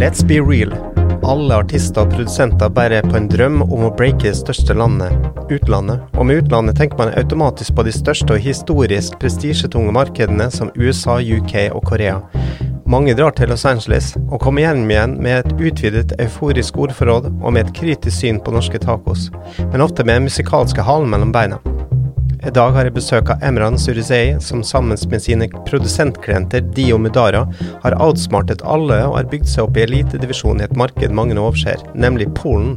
Let's be real. Alle artister og produsenter bærer på en drøm om å breake det største landet, utlandet. Og med utlandet tenker man automatisk på de største og historisk prestisjetunge markedene som USA, UK og Korea. Mange drar til Los Angeles og kommer hjem igjen med et utvidet euforisk ordforråd og med et kritisk syn på norske tacos, men ofte med musikalske halen mellom beina. I dag har jeg besøk av Emran Surizei, som sammen med sine produsentklienter Dio Mudara har outsmartet alle og har bygd seg opp i elitedivisjon i et marked mange overser, nemlig Polen.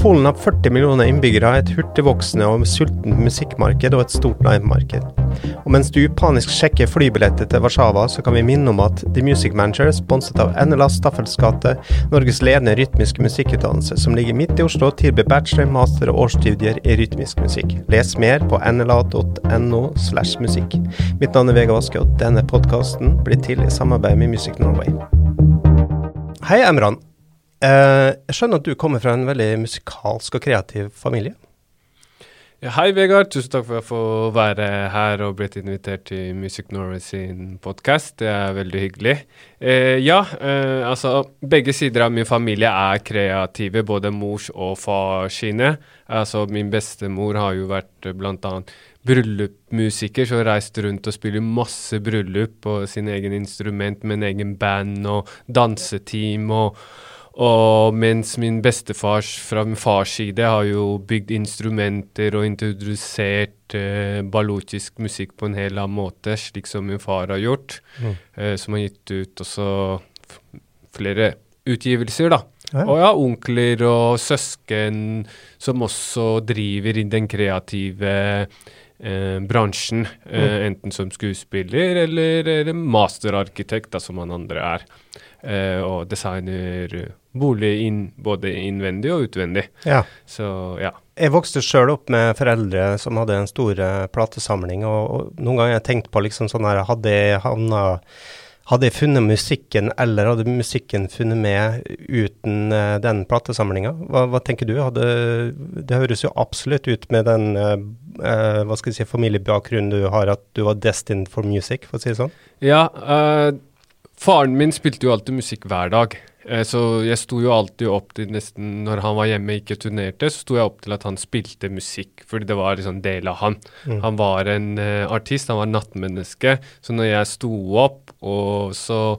Polen har 40 millioner innbyggere, et hurtigvoksende og sultent musikkmarked og et stort livemarked. Og mens du panisk sjekker flybilletter til Warszawa, så kan vi minne om at The Music Manager, sponset av NLA Staffels gate, Norges ledende rytmiske musikkutdannelse, som ligger midt i Oslo, tilbyr bachelor, master og årsstudier i rytmisk musikk. Les mer på nla.no slash musikk. Mitt navn er Vega Vaske, og denne podkasten blir til i samarbeid med Music Norway. Hei, Emran. Eh, jeg skjønner at du kommer fra en veldig musikalsk og kreativ familie? Ja, hei, Vegard. Tusen takk for å få være her og blitt invitert til Music Norway sin podkast. Det er veldig hyggelig. Eh, ja, eh, altså begge sider av min familie er kreative, både mors og fars sine. Altså min bestemor har jo vært blant annet bryllupsmusiker, så reiste rundt og spiller masse bryllup på sin egen instrument med en egen band og danseteam og og mens min bestefars fra min fars side har jo bygd instrumenter og introdusert eh, baluchisk musikk på en hel annen måte, slik som min far har gjort, mm. eh, som har gitt ut også flere utgivelser, da. Ja. Og ja, onkler og søsken som også driver i den kreative eh, bransjen, eh, mm. enten som skuespiller eller, eller masterarkitekt, da, som han andre er. Eh, og designer bolig inn, både innvendig og utvendig. Ja. Så, ja. Jeg vokste sjøl opp med foreldre som hadde en stor uh, platesamling, og, og, noen ganger har jeg tenkt på liksom sånn her Hadde jeg havna hadde jeg funnet musikken, eller hadde musikken funnet med uten uh, den platesamlinga? Hva, hva, tenker du? Hadde, det høres jo absolutt ut med den uh, hva skal jeg si, familiebakgrunnen du har, at du var destined for music, for å si det sånn? Ja, faren min spilte jo alltid musikk hver dag. Eh, så jeg sto jo alltid opp til nesten Når han var hjemme og ikke turnerte, så sto jeg opp til at han spilte musikk, fordi det var liksom del av han. Mm. Han var en uh, artist, han var nattmenneske. Så når jeg sto opp, og så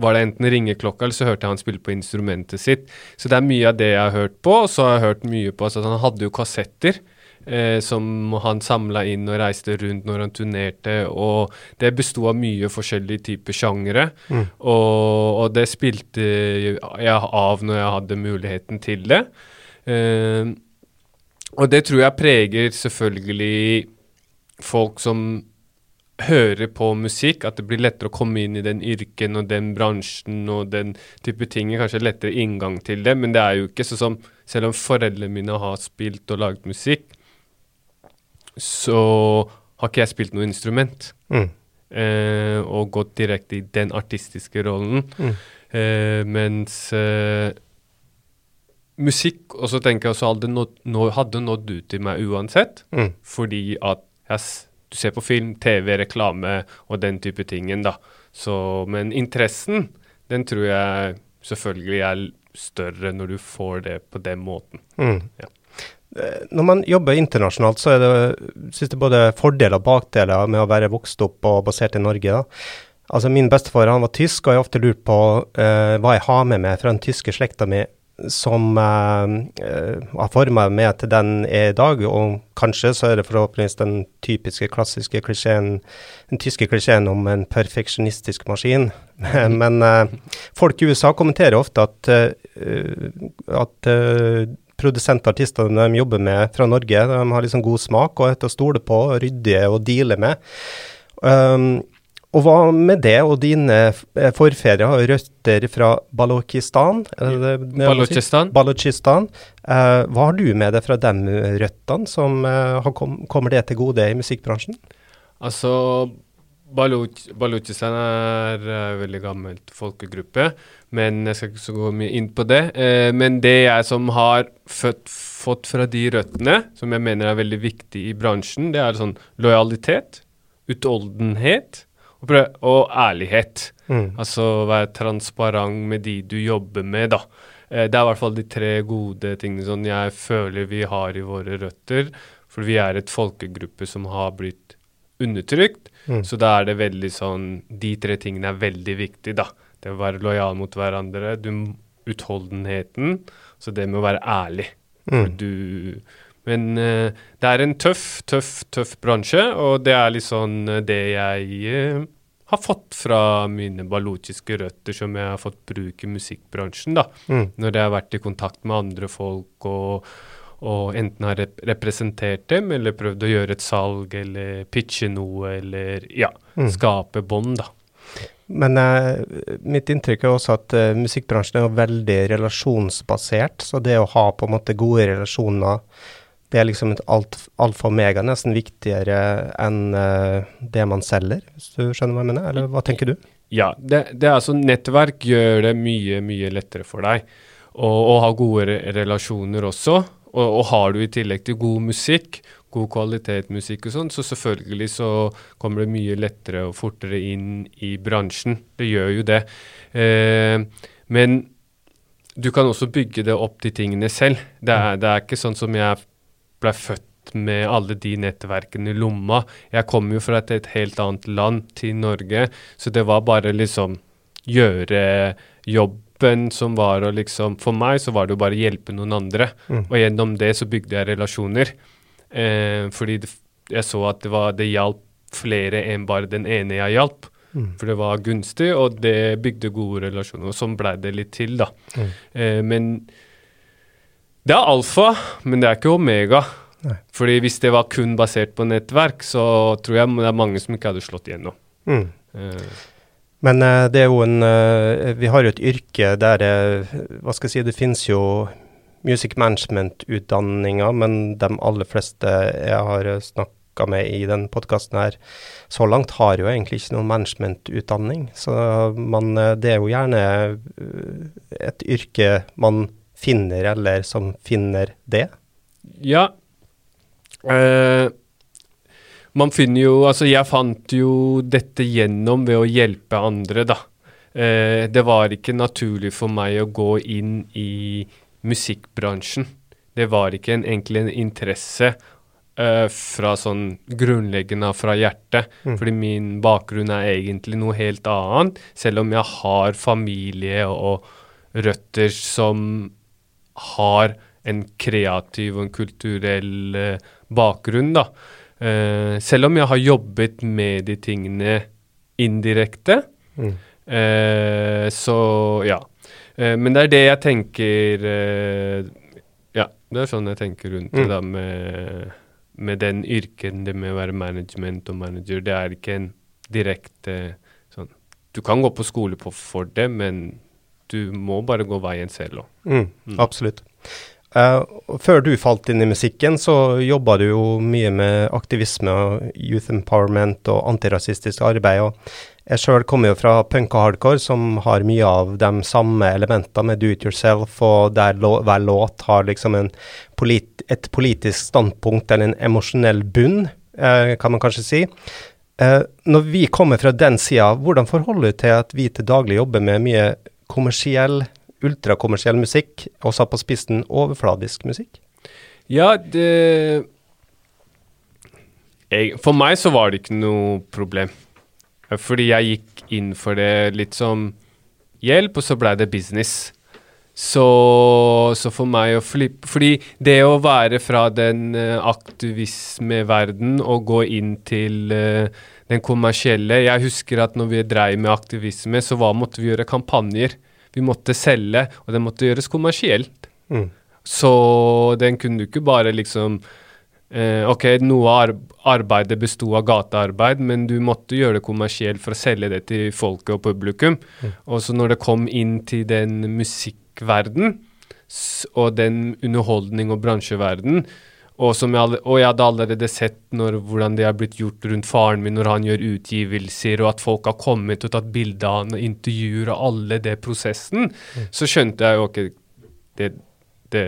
var det enten ringeklokka, eller så hørte jeg han spille på instrumentet sitt. Så det er mye av det jeg har hørt på, og så har jeg hørt mye på altså Han hadde jo kassetter eh, som han samla inn og reiste rundt når han turnerte. Og det besto av mye forskjellige typer sjangere. Mm. Og, og, det spilte jeg av når jeg hadde muligheten til det. Eh, og det tror jeg preger selvfølgelig folk som hører på musikk, at det blir lettere å komme inn i den yrken og den bransjen og den type ting. Kanskje lettere inngang til det, men det er jo ikke sånn som Selv om foreldrene mine har spilt og laget musikk, så har ikke jeg spilt noe instrument. Mm. Eh, og gått direkte i den artistiske rollen. Mm. Eh, mens eh, musikk også tenker jeg også hadde nådd, nå, hadde nådd ut til meg uansett. Mm. Fordi at yes, du ser på film, TV, reklame og den type tingen, da. Så, men interessen, den tror jeg selvfølgelig er større når du får det på den måten. Mm. Ja. Eh, når man jobber internasjonalt, så er det, synes det både fordeler og bakdeler med å være vokst opp og basert i Norge. Da. Altså Min bestefar han var tysk, og jeg har ofte lurt på uh, hva jeg har med meg fra den tyske slekta mi som uh, uh, har forma meg til den jeg er i dag. Og kanskje så er det forhåpentligvis den typiske, klassiske klisjeen, den tyske klisjeen om en perfeksjonistisk maskin. Men folk i USA kommenterer ofte at, at produsentartistene de jobber med fra Norge, de har liksom god smak og er å stole på, ryddige å deale med. Um, og hva med det, og dine eh, forfedre har røtter fra Balochistan? Balochistan. Balochistan. Uh, hva har du med deg fra de røttene, som uh, kom, kommer det til gode i musikkbransjen? Altså, Balochistan er en veldig gammelt folkegruppe, men jeg skal ikke så gå mye inn på det. Eh, men det jeg som har født, fått fra de røttene, som jeg mener er veldig viktig i bransjen, det er sånn lojalitet, utoldenhet og, og ærlighet. Mm. Altså være transparent med de du jobber med, da. Eh, det er i hvert fall de tre gode tingene sånn jeg føler vi har i våre røtter. For vi er et folkegruppe som har blitt undertrykt. Mm. Så da er det veldig sånn De tre tingene er veldig viktige, da. Det å være lojal mot hverandre, du, utholdenheten, så det med å være ærlig. Mm. Du, men uh, det er en tøff, tøff, tøff bransje, og det er litt sånn eh, det jeg uh, har fått fra mine baluchiske røtter, som jeg har fått bruke i musikkbransjen, da. Mm. Når jeg har vært i kontakt med andre folk og, og enten har rep representert dem, eller prøvd å gjøre et salg, eller pitche noe, eller ja, Mm. skape bånd, da. Men eh, mitt inntrykk er også at eh, musikkbransjen er jo veldig relasjonsbasert, så det å ha på en måte gode relasjoner, det er liksom et alt, alfa og mega, nesten viktigere enn eh, det man selger, hvis du skjønner hva jeg mener, eller hva tenker du? Ja, det, det er altså nettverk gjør det mye, mye lettere for deg. Og, og ha gode relasjoner også. Og, og har du i tillegg til god musikk, god kvalitetsmusikk og sånn, så selvfølgelig så kommer det mye lettere og fortere inn i bransjen. Det gjør jo det. Eh, men du kan også bygge det opp til tingene selv. Det er, det er ikke sånn som jeg ble født med alle de nettverkene i lomma. Jeg kom jo fra et, et helt annet land til Norge, så det var bare liksom gjøre jobben som var å liksom For meg så var det jo bare hjelpe noen andre, Mm. og gjennom det så bygde jeg relasjoner. Eh, fordi det, jeg så at det, var, det hjalp flere enn bare den ene jeg hjalp. Mm. For det var gunstig, og det bygde gode relasjoner. Og sånn blei det litt til, da. Mm. Eh, men det er alfa, men det er ikke omega. Nei. Fordi hvis det var kun basert på nettverk, så tror jeg det er mange som ikke hadde slått igjennom. Mm. Eh, Men eh, det er jo en eh, Vi har jo et yrke der eh, Hva skal jeg si, det finnes jo music management-utdanninger, men de aller fleste jeg har snakka med i den podkasten her, så langt har jo egentlig ikke noen management-utdanning. Så man, det er jo gjerne et yrke man finner, eller som finner det. ja. Eh, man finner jo Altså, jeg fant jo dette gjennom ved å hjelpe andre, da. Eh, det var ikke naturlig for meg å gå inn i musikkbransjen. Det var ikke en, egentlig en interesse eh, fra sånn grunnleggende fra hjertet. Mm. Fordi min bakgrunn er egentlig noe helt annet, selv om jeg har familie og røtter som har en kreativ og en kulturell eh, bakgrunn, da. Eh, selv om jeg har jobbet med de tingene indirekte. Mm. uh, så ja. Uh, men det er det jeg tenker Ja, det er sånn jeg tenker rundt det Mm. da med, med den yrken, det med å være management og manager. Det er ikke en direkte sånn Du kan gå på skole på, for det, men du må bare gå veien selv òg. Mm, Mm. Absolutt. Og før du falt inn i musikken, så jobba du jo mye med aktivisme og youth empowerment og antirasistisk arbeid. og Jeg sjøl kommer jo fra punk og hardcore, som har mye av de samme elementene med do it yourself, og der hver låt har liksom polit, et politisk standpunkt eller en emosjonell bunn, uh, kan man kanskje si. Uh, når vi kommer fra den sida, hvordan forholder du til at vi til daglig jobber med mye kommersiell ultrakommersiell musikk, og satt på spissen overfladisk musikk? Ja, det jeg, For meg så var det ikke noe problem. Fordi jeg gikk inn for det litt som hjelp, og så ble det business. Så, så for meg å flippe Fordi det å være fra den aktivismeverdenen aktivismeverden og gå inn til eh, den kommersielle Jeg husker at når vi dreiv med aktivisme, så var, måtte vi gjøre kampanjer. Vi måtte selge, og det måtte gjøres kommersielt. Mm. Så den kunne du ikke bare liksom eh, Ok, noe av arbeidet besto av gatearbeid, men du måtte gjøre det kommersielt for å selge det til folket og publikum. Og så når det kom inn til den musikkverden og den underholdning- og bransjeverden, og, som jeg, alle- og jeg hadde allerede sett når, hvordan det har blitt gjort rundt faren min når han gjør utgivelser, og at folk har kommet og tatt bilde av han og intervjuer og alle det prosessen, så skjønte jeg jo ikke, det, det,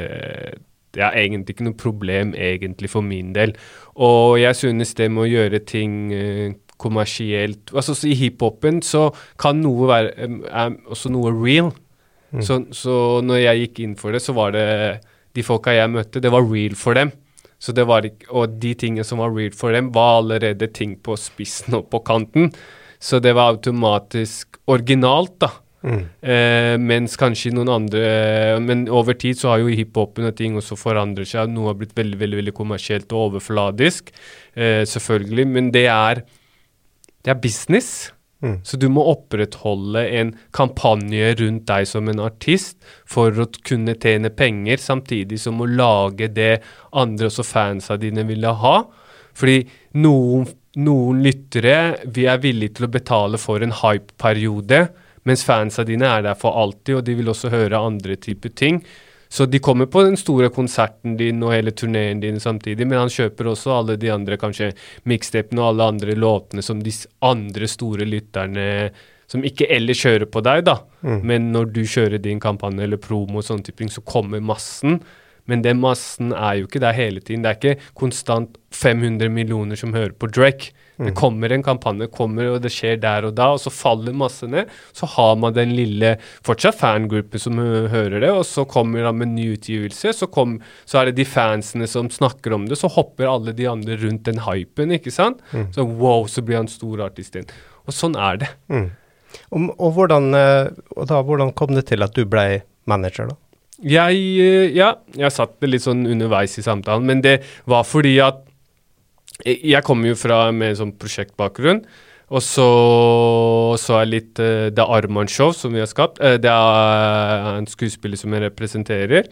det er egentlig ikke noe problem egentlig for min del. Og jeg synes det med å gjøre ting eh, kommersielt Altså så I hiphopen så kan noe være er også noe real. Så, så når jeg gikk inn for det, så var det De folka jeg møtte, det var real for dem. Så det var ikke, og de tingene som var weird for dem, var allerede ting på spissen og på kanten. Så det var automatisk originalt, da. Eh, mens kanskje noen andre Men over tid så har jo hiphopen og ting også forandret seg. Noe har blitt veldig veldig, veldig kommersielt og overfladisk, eh, selvfølgelig. Men det er, det er business. Mm. Så du må opprettholde en kampanje rundt deg som en artist for å kunne tjene penger, samtidig som å lage det andre også fansa dine ville ha. Fordi noen, noen lyttere vi er villige til å betale for en hype-periode, mens fansa dine er der for alltid, og de vil også høre andre typer ting. Så de kommer på den store konserten din og hele turneen din samtidig, men han kjøper også alle de andre kanskje mixtapene og alle andre låtene som de andre store lytterne som ikke ellers kjører på deg, da. Men når du kjører din kampanje eller promo og sånne ting, så kommer massen. Men den massen er jo ikke der hele tiden. Det er ikke konstant 500 millioner som hører på Drake. Det kommer en kampanje, kommer, og det skjer der og da, og så faller masse ned. Så har man den lille fortsatt fangruppen som hører det, og så kommer han med ny utgivelse. Så, kom, så er det de fansene som snakker om det, så hopper alle de andre rundt den hypen, ikke sant? Så wow, så blir han stor artist igjen. Og sånn er det. Mm. Og, og, hvordan, eh, og da, hvordan kom det til at du ble manager, da? Jeg, eh, ja, jeg satt det litt sånn underveis i samtalen, men det var fordi at jeg kommer jo fra med en sånn prosjektbakgrunn, og så så jeg litt eh, Det Arman Show som vi har skapt. eh, det er en skuespiller som jeg representerer.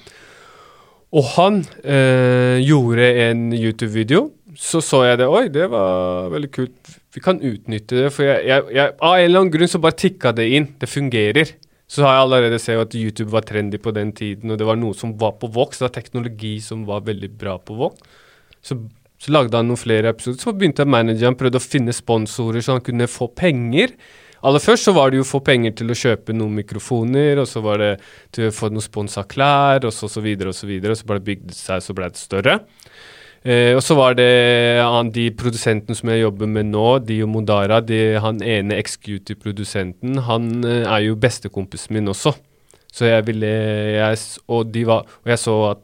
Og han eh, gjorde en YouTube-video. Så så jeg det. Oi, det var veldig kult. Vi kan utnytte det. For jeg, jeg, jeg, av en eller annen grunn så bare tikka det inn. Det fungerer. Så har jeg allerede sett at YouTube var trendy på den tiden, og det var noe som var på Vox. Det var teknologi som var veldig bra på Vox. Så, så lagde han noen flere episoder. Så begynte manageren prøvde å finne sponsorer så han kunne få penger. Aller først så var det jo å få penger til å kjøpe noen mikrofoner, og så var det til å få noen sponsa klær, og så, så videre og så videre. Og så bare bygde det seg, så ble det større. Eh, og så var det han, de produsentene som jeg jobber med nå, Dio Mondara, de, han ene executive-produsenten, han eh, er jo bestekompisen min også. Så jeg ville jeg, og, var, og jeg så at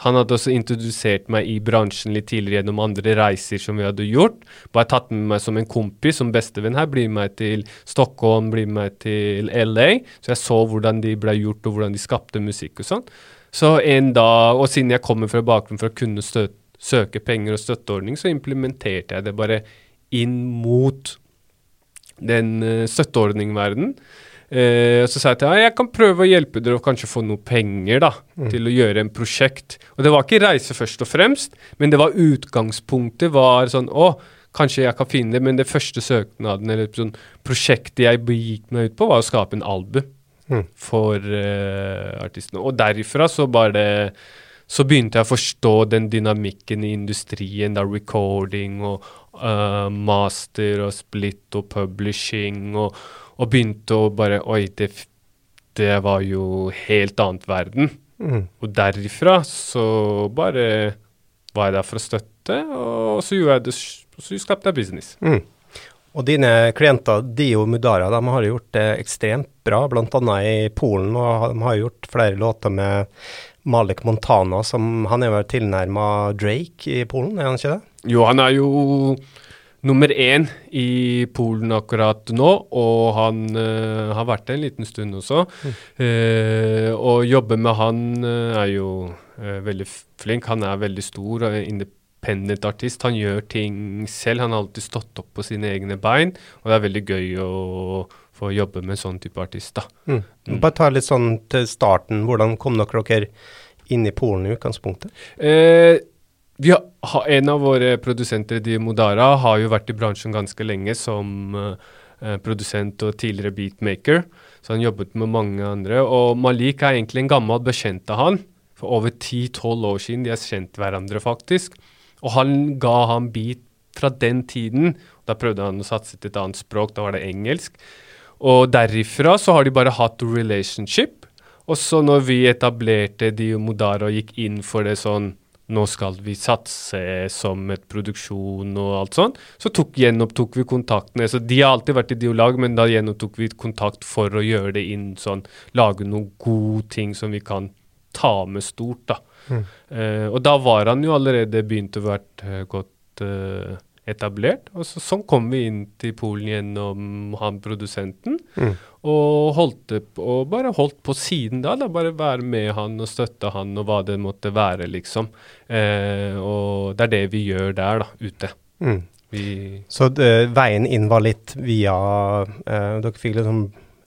han hadde også introdusert meg i bransjen litt tidligere gjennom andre reiser som vi hadde gjort. Bare tatt med meg som en kompis, som bestevenn her. Bli med meg til Stockholm, bli med meg til LA. Så jeg så hvordan de ble gjort, og hvordan de skapte musikk og sånn. Så en dag, og siden jeg kommer fra bakgrunn for å kunne stø søke penger og støtteordning, så implementerte jeg det bare inn mot den støtteordningverdenen. Eh, og så sa jeg til ham jeg kan prøve å hjelpe dere å kanskje få noe penger da, til å gjøre en prosjekt. Og det var ikke reise først og fremst, men det var utgangspunktet var sånn Å, kanskje jeg kan finne det, men det første søknaden eller sånn prosjektet jeg begikk meg ut på, var å skape en album Mm. for eh, artistene. Og derifra så bare så begynte jeg å forstå den dynamikken i industrien, da recording og uh, master og split og publishing, og, og begynte å bare Oi, det, det var jo helt annet verden. Mm. Og derifra så bare var jeg der for å støtte, og så gjorde jeg det, så skapte jeg business. Mm. Og dine klienter, Dio Mudara, de har gjort det ekstremt bra, bl.a. i Polen. Og de har gjort flere låter med Malek Montana, som han er vel tilnærma Drake i Polen, er han ikke det? Jo, han er jo nummer én i Polen akkurat nå, og han uh, har vært det en liten stund også. Eh, og jobbe med han uh, er jo veldig flink. Han er veldig stor og er independent artist. Han gjør ting selv. Han har alltid stått opp på sine egne bein, og det er veldig gøy å få jobbe med sånn type artist, da. Mm. Bare ta litt sånn til starten, hvordan kom dere dere inn i Polen i utgangspunktet? Eh, vi har, en av våre produsenter, Di Modara, har jo vært i bransjen ganske lenge som eh, produsent og tidligere beatmaker. Så han jobbet med mange andre. Og Malik er egentlig en gammel bekjent av han. For over 10-12 år siden. De har kjent hverandre, faktisk. Og han ga ham beat fra den tiden. Da prøvde han å satse til et annet språk, da var det engelsk. Og derifra så har de bare hatt relationship. Og så når vi etablerte Dio Modara og gikk inn for det sånn nå skal vi satse som et produksjon og alt sånt. Så tok, gjenopptok vi kontaktene. Så de har alltid vært i dialog, men da gjenopptok vi kontakt for å gjøre det inn sånn, lage noen gode ting som vi kan ta med stort, da. Mm. Uh, og da var han jo allerede begynt å være uh, godt uh, etablert. Og så, sånn kom vi inn til Polen gjennom han produsenten. Mm. Og holdt og bare holdt på siden da. da, Bare være med han og støtte han og hva det måtte være, liksom. Uh, og det er det vi gjør der, da, ute. Mm. så det, veien inn var litt via eh, Dere fikk liksom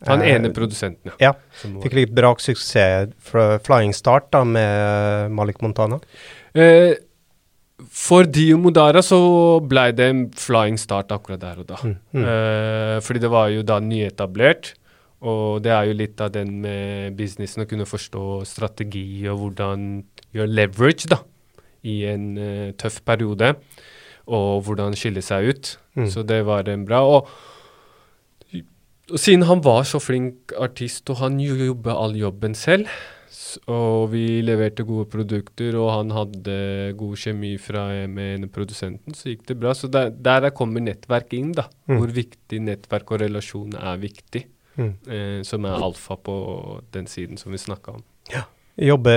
han ene produsenten, ja. ja. Fikk litt braksuksess fra Flying Start da, med Malik Montana? Eh, for Dio Modara så ble det en flying start akkurat der og da. Mm, mm. Eh, fordi det var jo da nyetablert. Og det er jo litt av den med businessen å kunne forstå strategi og hvordan gjøre leverage da, i en uh, tøff periode. Og hvordan skille seg ut. Mm. Så det var en bra. Og, og, siden han var så flink artist, og han jobba all jobben selv, og vi leverte gode produkter, og han hadde god kjemi fra, med produsenten, så gikk det bra. Så der, der kommer nettverk inn, da. Mm. Hvor viktig nettverk og relasjon er viktig. Mm. Eh, som er alfa på den siden som vi snakka om. Ja. Jobbe,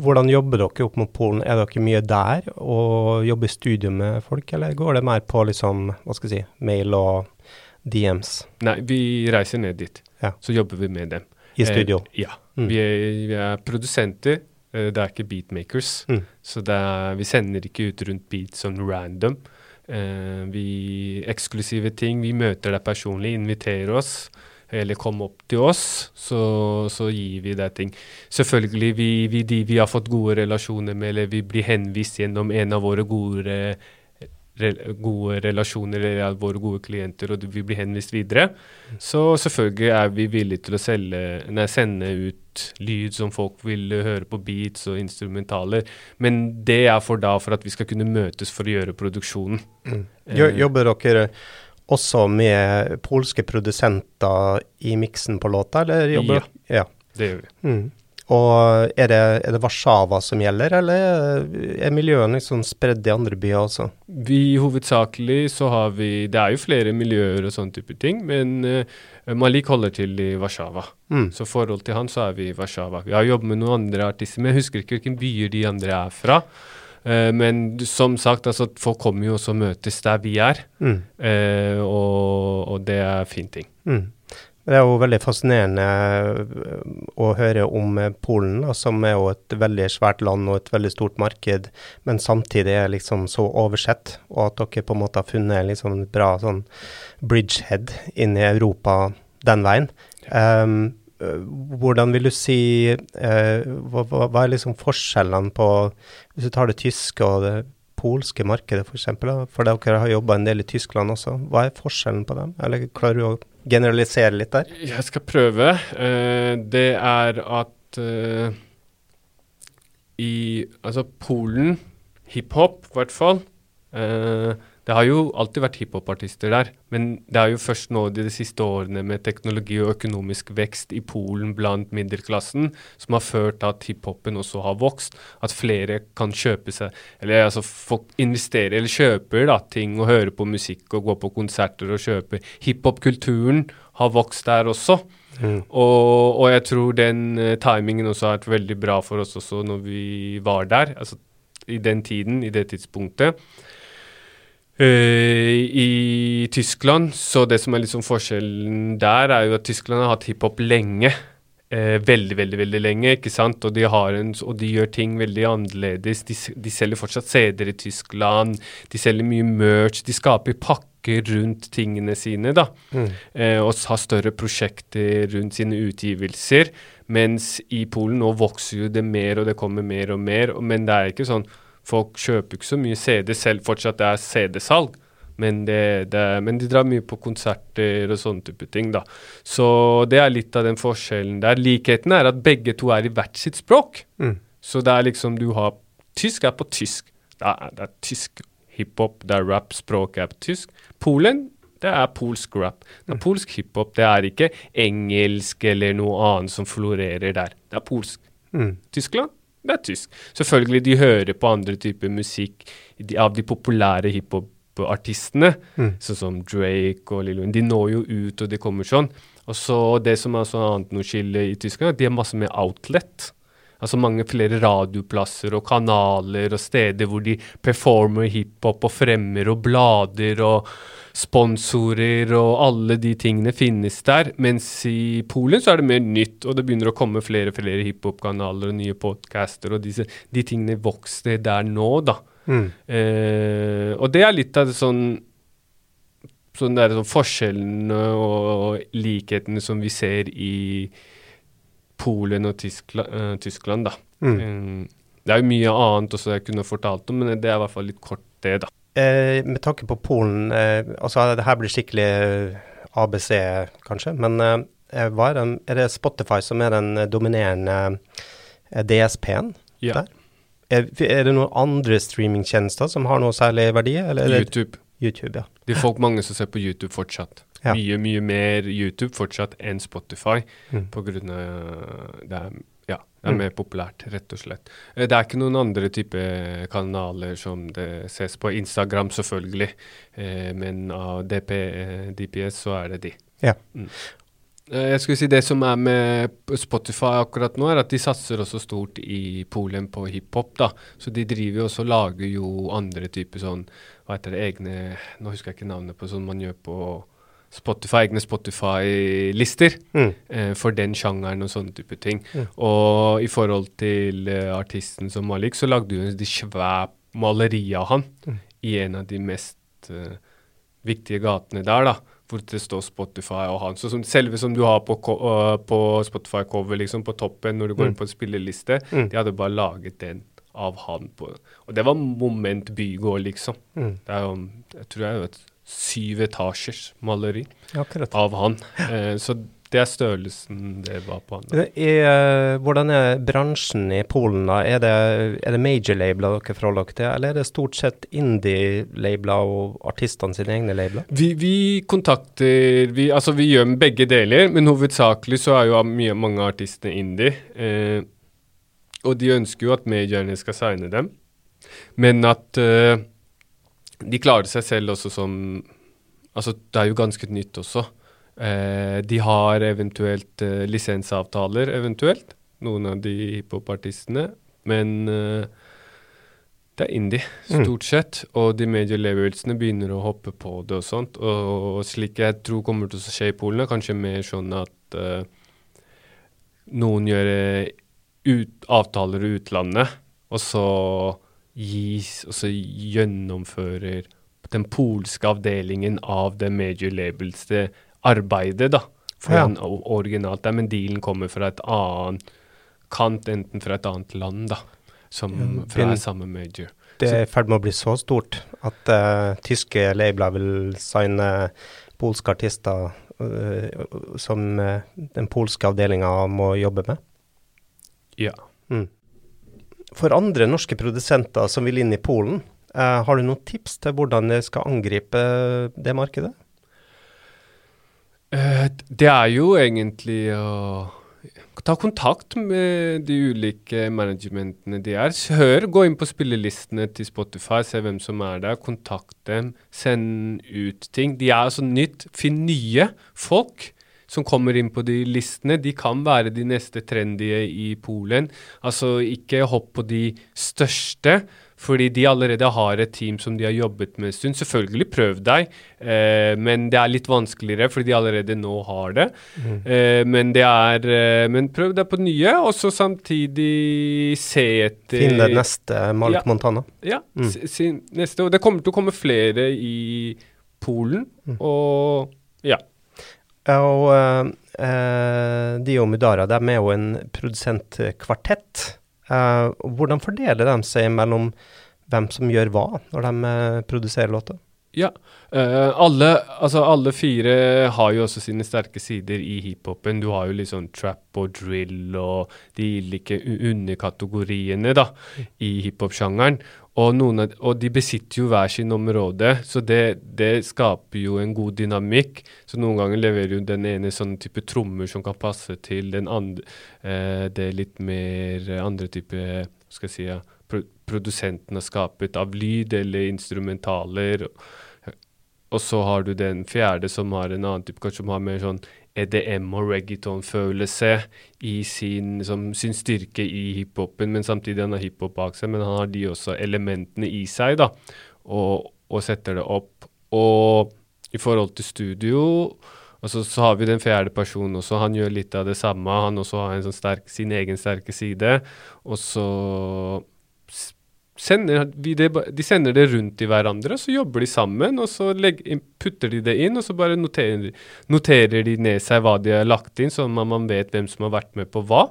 hvordan jobber dere opp mot Polen? Er dere mye der og jobber i studio med folk, eller går det mer på liksom, hva skal jeg si, mail og DMs? Nei, vi reiser ned dit. Ja. Så jobber vi med dem. I studio? Eh, ja. Mm. Vi, er, vi, er, produsenter. Uh, det er ikke beatmakers. Mm. Så er, vi sender ikke ut rundt beats sånn random. Eh, vi Eksklusive ting. Vi møter deg personlig, inviterer oss. Eller kom opp til oss, så, så gir vi deg ting. Selvfølgelig, vi, vi, de vi har fått gode relasjoner med, eller vi blir henvist gjennom en av våre gode gode relasjoner eller våre gode klienter, og vi blir henvist videre, så selvfølgelig er vi villige til å selge, nei, sende ut lyd som folk vil høre på beats og instrumentaler. Men det er for da for at vi skal kunne møtes for å gjøre produksjonen. Mm. Jobber dere også med polske produsenter i miksen på låta, eller jobber Ja, ja. det gjør vi. Mm. Og er det, er det, Warszawa som gjelder, eller er miljøene liksom spredd i andre byer også? Vi Hovedsakelig så har vi Det er jo flere miljøer og sånne type ting, men uh, Malik holder til i Warszawa. Mm. Så forhold til han så er vi i Warszawa. Vi har jobbet med noen andre artister, men jeg husker ikke hvilken byer de andre er fra. Uh, men som sagt, altså, folk kommer jo også og møtes der vi er, mm. uh, og, og, det er fin ting. Mm. Det er jo veldig fascinerende eh, å høre om eh, Polen, som er jo et veldig svært land og et veldig stort marked, men samtidig er liksom så oversett, og at dere på en måte har funnet liksom bra sånn bridgehead inn i Europa den veien. Um, hvordan vil du si uh, hva, hva, er liksom forskjellene på Hvis du tar det tyske og det polske markedet, f.eks., for, for dere har jobba en del i Tyskland også. Hva er forskjellen på dem? Eller klarer du å generalisere litt der? Jeg skal prøve. Uh, det er at uh, i altså Polen, hiphop i hvert fall uh, det har jo alltid vært hiphopartister der, men det er jo først nå de, de siste årene med teknologi og økonomisk vekst i Polen blant middelklassen som har ført til at hiphopen også har vokst. At flere kan kjøpe seg Eller altså folk investerer eller kjøper da, ting og hører på musikk og går på konserter og kjøper. Hiphop-kulturen har vokst der også. Mm. Og, og, jeg tror den uh, timingen også har vært veldig bra for oss også når vi var der. Altså i den tiden, i det tidspunktet. Uh, I Tyskland, så det som er liksom forskjellen der, er jo at Tyskland har hatt hiphop lenge. Eh, veldig, veldig veldig lenge, ikke sant? Og de, en, og de gjør ting veldig annerledes. De, de selger fortsatt CD-er i Tyskland. De selger mye merch. De skaper pakker rundt tingene sine, da. Mm. Eh, og har større prosjekter rundt sine utgivelser. Mens i Polen nå vokser jo det mer, og det kommer mer og mer. Men det er ikke sånn Folk kjøper ikke så mye CD, selv fortsatt det er CD-salg. Men, det, det, men, de drar mye på konserter og sånne type ting, da. Så det er litt av den forskjellen der. Likheten er at begge to er i hvert sitt språk. Mm. Så det er liksom du har Tysk er på tysk. Det er, det er tysk hiphop, det er rap, språket er på tysk. Polen, det er polsk rap. Det er mm. polsk hiphop. Det er ikke engelsk eller noe annet som florerer der. Det er polsk. Mm. Tyskland, det er tysk. Selvfølgelig, de hører på andre typer musikk de, av de populære hiphop-artistene, Mm. sånn som Drake og Lil Wayne. De når jo ut, og det kommer sånn. Og så det som er så annet noe skille i Tyskland, de har masse mer outlet. Altså mange flere radioplasser og kanaler og steder hvor de performer hiphop og fremmer og blader og sponsorer og alle de tingene finnes der. Mens i Polen så er det mer nytt, og det begynner å komme flere og flere hiphop-kanaler og nye podcaster, og disse, de tingene vokser der nå, da. Mm. Eh, og det er litt av det sånn sånn der, sånn forskjellene og, og likhetene som vi ser i Polen og Tyskland, uh, Tyskland, da. Mm. Um, det er jo mye annet også jeg kunne fortalt om, men det er i hvert fall litt kort, det, da. Eh, med tanke på Polen, eh, altså det her blir skikkelig eh, ABC kanskje, men eh, er, den, er det Spotify som er den dominerende eh, DSP-en Ja. der? Er, er det noen andre streamingtjenester som har noe særlig verdi, eller er YouTube. YouTube, ja. Det er folk mange som ser på YouTube fortsatt. Ja. Mye, mye mer YouTube fortsatt enn Spotify, Mm. av det er, ja, det er Mm. mer populært, rett og slett. Eh, Det er ikke noen andre type kanaler som det ses på. Instagram selvfølgelig, eh, men av DP, eh, DPS så er det de. Ja. Mm. Eh, Jeg skulle si Det som er med Spotify akkurat nå, er at de satser også stort i Polen på hiphop. da. Så de driver jo også og lager jo andre typer sånn Hva heter det, egne Nå husker jeg ikke navnet på sånn man gjør på Spotify, egne Spotify-lister Mm. eh, for den sjangeren og sånne type ting. Mm. Og i forhold til eh, artisten som Malik, så lagde hun de svære maleri av han Mm. i en av de mest eh, viktige gatene der, da. Hvor det står Spotify og han. Så som, selve som du har på, øh, på Spotify-cover, liksom, på toppen når du går Mm. inn på en spilleliste, Mm. de hadde bare laget den av han på Og det var Moment Bygård, liksom. Mm. Det er jo, jeg tror jeg vet syv etasjers maleri Akkurat. av han. Eh, så det er størrelsen det var på han. da. I, eh, hvordan er bransjen i Polen? da? Er det, er det major-labeler dere forholder dere til, eller er det stort sett indie-labeler og artistene sine egne labeler? Vi, vi kontakter vi, Altså, vi gjør begge deler, men hovedsakelig så er jo mye, mange artistene indie. Eh, og de ønsker jo at majorene skal signe dem, men at eh, de klarer seg selv også som Altså, det er jo ganske nytt også. Eh, de har eventuelt eh, lisensavtaler, eventuelt, noen av de hiphop-artistene, men eh, det er indie, Mm. stort sett. Og de major levelsene begynner å hoppe på det og sånt. Og, og slik jeg tror kommer til å skje i Polen, er kanskje mer sånn at eh, noen gjør eh, ut, avtaler i utlandet, og så gis Og så gjennomfører den polske avdelingen av det major labels det arbeidet, da. For Ja. originalt der, men dealen kommer fra et annet kant, enten fra et annet land, da. Som Ja, fra fin- samme major. Det er i ferd med å bli så stort at uh, tyske labeler vil signe polske artister uh, som uh, den polske avdelinga må jobbe med. Ja. Mm. For andre norske produsenter som vil inn i Polen, eh, har du noen tips til hvordan de skal angripe det markedet? Eh, det er jo egentlig å ta kontakt med de ulike managementene de er. Hør, gå inn på spillelistene til Spotify, se hvem som er der, kontakt dem, send ut ting. De er altså nytt. Finn nye folk som kommer inn på de listene. De kan være de neste trendige i Polen. Altså ikke hopp på de største, fordi de allerede har et team som de har jobbet med en stund. Selvfølgelig prøv deg, eh, men det er litt vanskeligere fordi de allerede nå har det. Eh, men det er eh, Men prøv deg på nye, og så samtidig se etter Finn det neste Malik Ja. Montana. Ja, Mm. si, si neste. Og det kommer til å komme flere i Polen, Mm. og ja. Og uh, Dio Mudara de er jo en produsentkvartett. Uh, hvordan fordeler de seg mellom hvem som gjør hva, når de uh, produserer låter? Ja. Uh, alle, altså alle fire har jo også sine sterke sider i hiphopen. Du har jo sånn trap og drill og de ulike underkategoriene da, i hiphop-sjangeren. Og, og, de besitter jo hver sin område, så det, det, skaper jo en god dynamikk. Så noen ganger leverer jo den ene sånn type trommer som kan passe til den andre, uh, det litt mer andre type skal jeg si, ja, produsenten har skapet av lyd eller instrumentaler. Og så har du den fjerde som har en annen type, kanskje som har mer sånn EDM og reggaeton-følelse i sin, som, sin, styrke i hiphopen, men samtidig han har hiphop bak seg, men han har de også elementene i seg, da, og, og setter det opp. Og i forhold til studio altså, så har vi den fjerde personen også, han gjør litt av det samme. Han også har en sånn sin egen sterke side. Og så sender det, de sender det rundt til hverandre, så jobber de sammen. Og så legger, putter de det inn, og så bare noterer, noterer, de ned seg hva de har lagt inn, sånn at man vet hvem som har vært med på hva.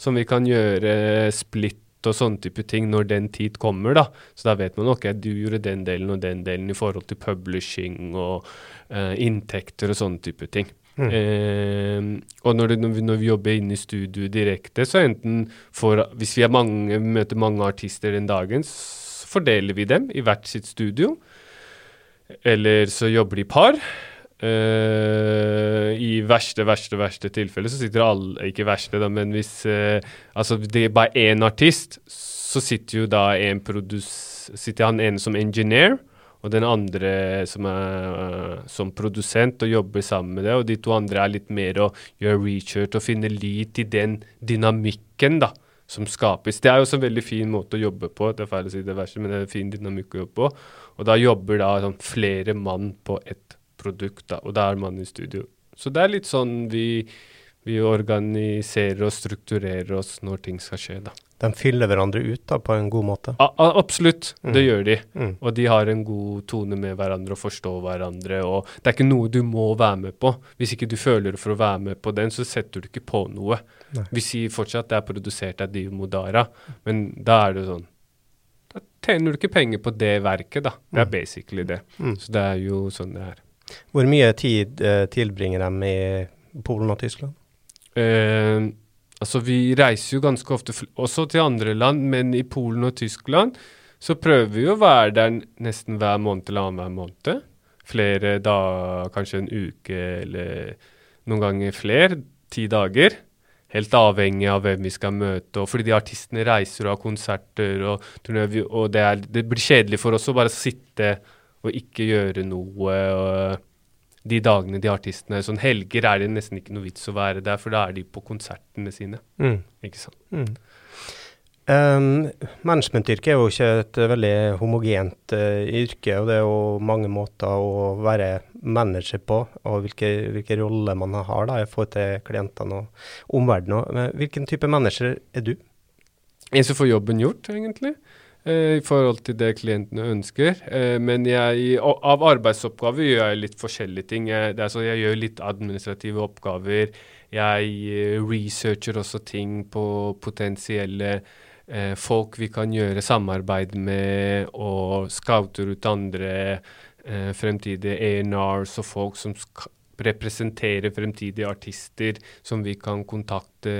Som vi kan gjøre splitt og sånne type ting når den tid kommer. da. Så da vet man ok, du gjorde den delen og den delen i forhold til publishing og uh, inntekter og sånne type ting. Mm. Eh, og når, det, når, vi, når, vi, jobber inne i studio direkte, så enten for Hvis vi mange, møter mange artister den dagen, så fordeler vi dem i hvert sitt studio. Eller så jobber de par. Uh, I verste, verste, verste tilfelle så sitter alle Ikke verste, da, men hvis uh, altså det er bare én artist, så sitter jo da en produs... Sitter han ene som engineer, og den andre som er uh, som produsent og jobber sammen med det. Og de to andre er litt mer å gjøre research og finne lyd i den dynamikken da, som skapes. Det er jo også en veldig fin måte å jobbe på. Det er feil å si det verste, men det er en fin dynamikk å jobbe på. Og da jobber da sånn, flere mann på ett produkt, da, og da er man i studio. Så det er litt sånn vi, vi organiserer og strukturerer oss når ting skal skje, da de fyller hverandre ut da, på en god måte? A absolutt, mm. det gjør de. Mm. Og de har en god tone med hverandre og forstår hverandre. og Det er ikke noe du må være med på. Hvis ikke du føler for å være med på den, så setter du ikke på noe. Nei. Vi sier fortsatt at det er produsert av Div Modara, men da er det sånn Da tjener du ikke penger på det verket, da. Det er mm. basically det. Mm. Så det er jo sånn det er. Hvor mye tid eh, tilbringer de i Polen og Tyskland? Eh, Altså, vi reiser jo ganske ofte også til andre land, men i Polen og Tyskland så prøver vi å være der nesten hver måned eller annenhver måned. Flere dager, kanskje en uke eller noen ganger flere. Ti dager. Helt avhengig av hvem vi skal møte. og Fordi de artistene reiser og har konserter, og, og det, er, det, blir kjedelig for oss å bare sitte og ikke gjøre noe. og de dagene de artistene Sånn helger er det nesten ikke noe vits å være der, for da er de på konsertene sine. Mm. Ikke sant. Mm. Um, Managementyrket er jo ikke et veldig homogent uh, yrke, og det er jo mange måter å være manager på, og hvilke, hvilke roller man har da i forhold til klientene og omverdenen. Hvilken type manager er du? En som får jobben gjort, egentlig. Eh, i forhold til det klientene ønsker. Eh, men jeg, av arbeidsoppgaver gjør jeg litt forskjellige ting. Jeg, altså jeg gjør litt administrative oppgaver. Jeg eh, researcher også ting på potensielle eh, folk vi kan gjøre samarbeid med, og scouter ut andre eh, fremtidige ANRs, og folk som representerer fremtidige artister som vi kan kontakte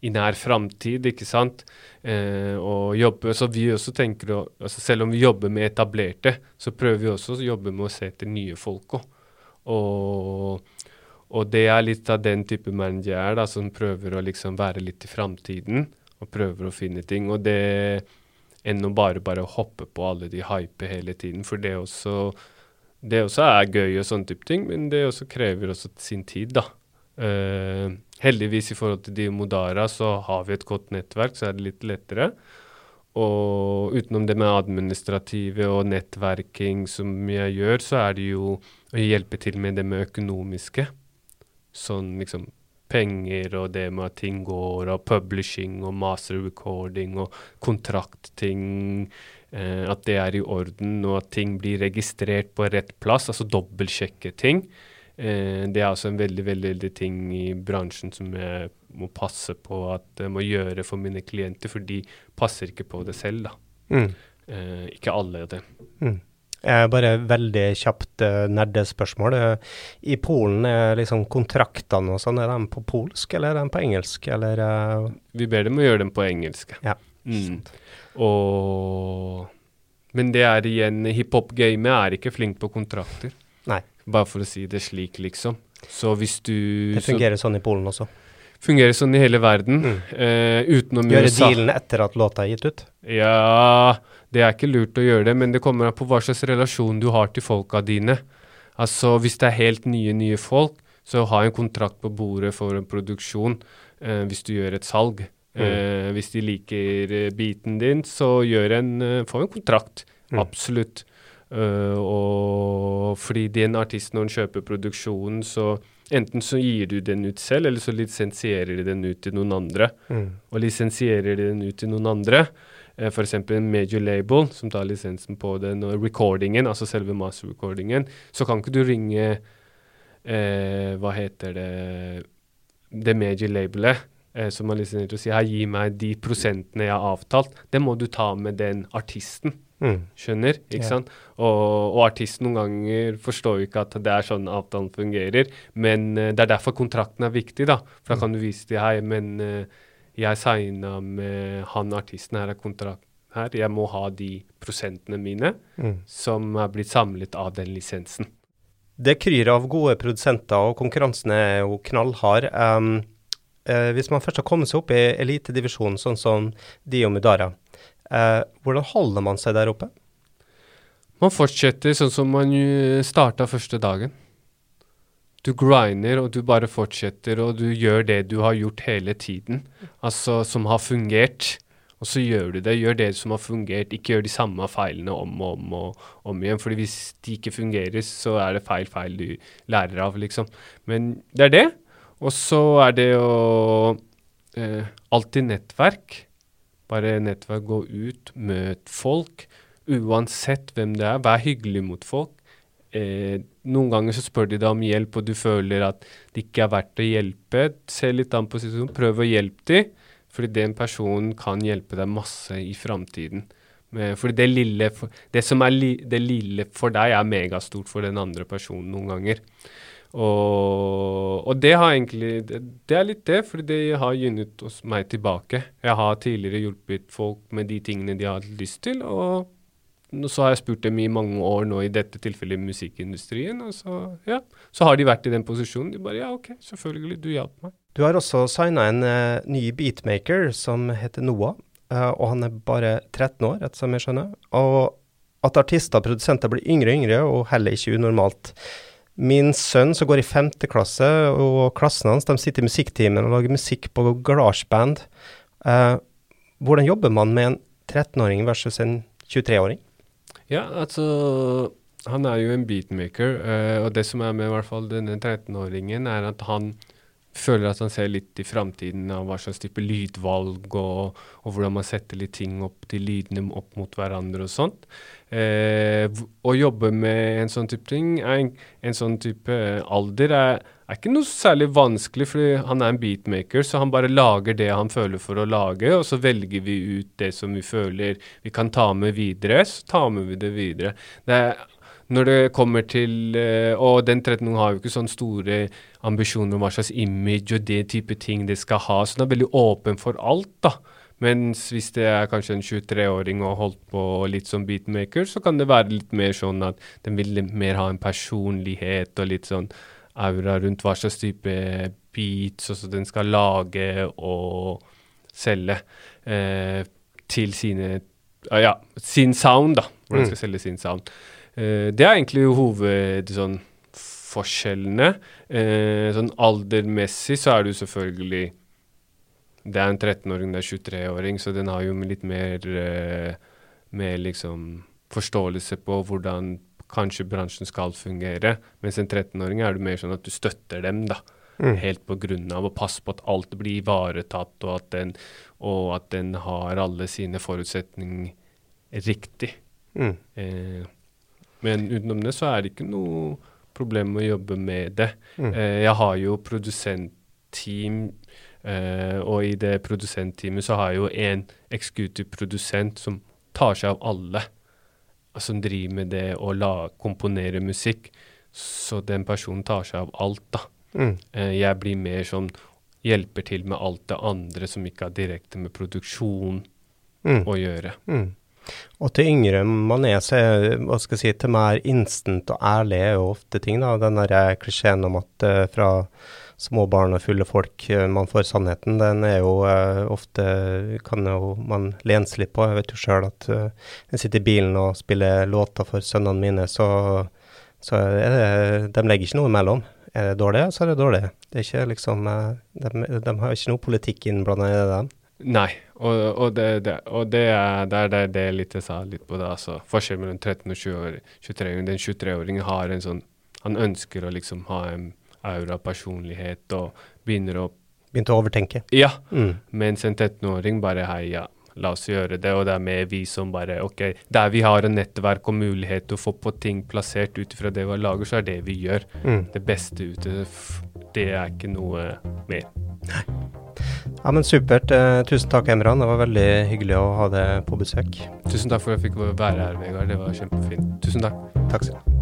i nær framtid, ikke sant. Eh, og jobbe, så vi også tenker altså Selv om vi jobber med etablerte, så prøver vi også å jobbe med å se etter nye folk òg. Og, og, det er litt av den type manager jeg er, da, som prøver å liksom være litt i framtiden og prøver å finne ting. Og det enn å bare, bare hoppe på alle de hype hele tiden, for det også, det også er gøy og sånne type ting, men det også krever også sin tid, da. Uh, heldigvis i forhold til de Modara så har vi et godt nettverk, så er det litt lettere. Og utenom det med administrative og nettverking som jeg gjør, så er det jo å hjelpe til med det med økonomiske. Sånn liksom penger og det med at ting går, og publishing og master recording og kontraktting. Eh, at det er i orden, og at ting blir registrert på rett plass. Altså dobbeltsjekke ting. Eh, det er også en veldig, veldig, veldig ting i bransjen som jeg må passe på at jeg må gjøre for mine klienter, for de passer ikke på det selv, da. Mm. Eh, ikke alle det. Mm. Bare veldig kjapt uh, nerdespørsmål. I Polen er liksom kontraktene og sånn, er de på polsk eller er de på engelsk, eller? Vi ber dem å gjøre dem på engelsk. Ja. Mm. Og Men det er igjen Hiphop-gamet er ikke flink på kontrakter. Nei. Bare for å si det slik, liksom. Så hvis du Det fungerer sånn i Polen også. fungerer sånn i hele verden. Mm. Eh, utenom Gjøre USA. dealen etter at låta er gitt ut. Ja, det er ikke lurt å gjøre det, men det kommer an på hva slags relasjon du har til folka dine. Altså, hvis det er helt nye, nye folk, så ha en kontrakt på bordet for en produksjon eh, hvis du gjør et salg. Mm. Eh, hvis de liker biten din, så gjør en, eh, få en kontrakt. Mm. Absolutt. Eh, og fordi den artisten, når den kjøper produksjonen, så enten så gir du den ut selv, eller så lisensierer de den ut til noen andre Mm. og lisensierer de den ut til noen andre, uh, f.eks. en major label som tar lisensen på den, og recordingen, altså selve master-recordingen, så kan ikke du ringe uh, Hva heter det Det major labelet eh, som har lisensiert og si her, gi meg de prosentene jeg har avtalt. Det må du ta med den artisten. Mm. Skjønner? Ikke yeah. sant? Og, og artisten noen ganger forstår jo ikke at det er sånn avtalen fungerer, men uh, det er derfor kontrakten er viktig, da. For da kan du vise til hei, men uh, jeg signa med han artisten, her er kontrakt her, jeg må ha de prosentene mine Mm. som er blitt samlet av den lisensen. Det kryr av gode produsenter, og konkurransen er jo knallhard. Um, uh, hvis man først har kommet seg opp i elitedivisjonen, sånn som de og Mudara, eh, hvordan holder man seg der oppe? Man fortsetter sånn som man starta første dagen. Du grinder, og du bare fortsetter, og du gjør det du har gjort hele tiden. Altså som har fungert. Og så gjør du det. Gjør det som har fungert. Ikke gjør de samme feilene om og om og om igjen. fordi hvis de ikke fungerer, så er det feil feil du lærer av, liksom. Men det er det. Og så er det å eh, Alltid nettverk. Bare nettverk, gå ut, møt folk. Uansett hvem det er, vær hyggelig mot folk. Eh, noen ganger så spør de deg om hjelp, og du føler at det ikke er verdt å hjelpe. Se litt an på situasjonen, prøv å hjelpe dem, fordi den personen kan hjelpe deg masse i framtiden. Fordi det lille, det som er li, det lille for deg, er megastort for den andre personen noen ganger. Og, og det har egentlig det, det er litt det, fordi det har gynnet meg tilbake. Jeg har tidligere hjulpet folk med de tingene de har lyst til, og så har jeg spurt dem i mange år nå, i dette tilfellet musikkindustrien, og så, ja, så har de vært i den posisjonen. De bare ja, OK, selvfølgelig, du hjalp meg. Du har også signa en uh, ny beatmaker som heter Noah, uh, og han er bare 13 år, etter som jeg skjønner. Og at artister og produsenter blir yngre og yngre, og heller ikke unormalt. Min sønn som går i femte klasse, og klassen hans, de sitter i musikktimen og lager musikk på garasjeband. Eh, hvordan jobber man med en 13-åring versus en 23-åring? Ja, altså Han er jo en beatmaker, eh, og det som er med i hvert fall denne 13-åringen, er at han føler at han ser litt i framtiden av hva slags type lydvalg og, og hvordan man setter litt ting opp, de lydene opp mot hverandre og sånt. Eh, å jobbe med en sånn type ting, en, en sånn type alder, er, er ikke noe særlig vanskelig, fordi han er en beatmaker, så han bare lager det han føler for å lage, og så velger vi ut det som vi føler vi kan ta med videre, så tar med vi det videre. Det er, når det kommer til eh, Og den 13-åringen har jo ikke sånne store ambisjoner om hva slags image og det type ting det skal ha, så den er veldig åpen for alt, da. Mens hvis det er kanskje en 23-åring og holdt på litt som beatmaker, så kan det være litt mer sånn at den vil mer ha en personlighet og litt sånn aura rundt hva slags type beats også den skal lage og selge eh, til sine ah, Ja, sin sound, da. Hvordan skal selge sin sound. Eh, det er egentlig hoved sånn forskjellene. Eh, sånn aldermessig så er det jo selvfølgelig Det er en 13-åring, det er 23-åring, så den har jo litt mer, eh, mer liksom forståelse på hvordan kanskje bransjen skal fungere. Mens en 13-åring er det mer sånn at du støtter dem, da. Mm. Helt på grunn av å passe på at alt blir ivaretatt, og at den, og at den har alle sine forutsetninger riktig. Mm. Eh, men utenom det så er det ikke noe problem med å jobbe med det. Mm. Eh, jeg har jo produsentteam, eh, og i det produsentteamet så har jeg jo en executive produsent som tar seg av alle. Som driver med det å komponere musikk. Så den personen tar seg av alt, da. Mm. Eh, jeg blir mer sånn hjelper til med alt det andre som ikke har direkte med produksjon Mm. å gjøre. Mm. Og til yngre man er, så er hva skal jeg si, til mer instant og ærlig er jo ofte ting. da, Den der eh, klisjeen om at uh, fra små barn og fulle folk uh, man får sannheten, den er jo uh, ofte kan jo man lenes litt på. Jeg vet jo sjøl at uh, jeg sitter i bilen og spiller låter for sønnene mine, så, så det, de legger ikke noe imellom. Er det dårlig, så er det dårlig. Det er ikke liksom, de, de har ikke noe politikk innblanda i det. dem. Nei, og, og, det, det, og det, er, det er det, litt jeg sa litt på det. altså. Forskjellen mellom 13 og 23-åringen. Den 23-åringen har en sånn Han ønsker å liksom ha en aura personlighet og begynner å Begynte å overtenke. Ja. Mm. Mens en 13-åring bare hei, ja, la oss gjøre det. Og det er med vi som bare OK, der vi har en nettverk og mulighet til å få på ting plassert ut ifra det vi lager, så er det vi gjør. Mm. Det beste ute, det er ikke noe mer. Ja, men Supert. Eh, tusen takk, Emran. Det var veldig hyggelig å ha deg på besøk. Tusen takk for at jeg fikk være her, Vegard. Det var kjempefint. Tusen takk. Takk skal du ha.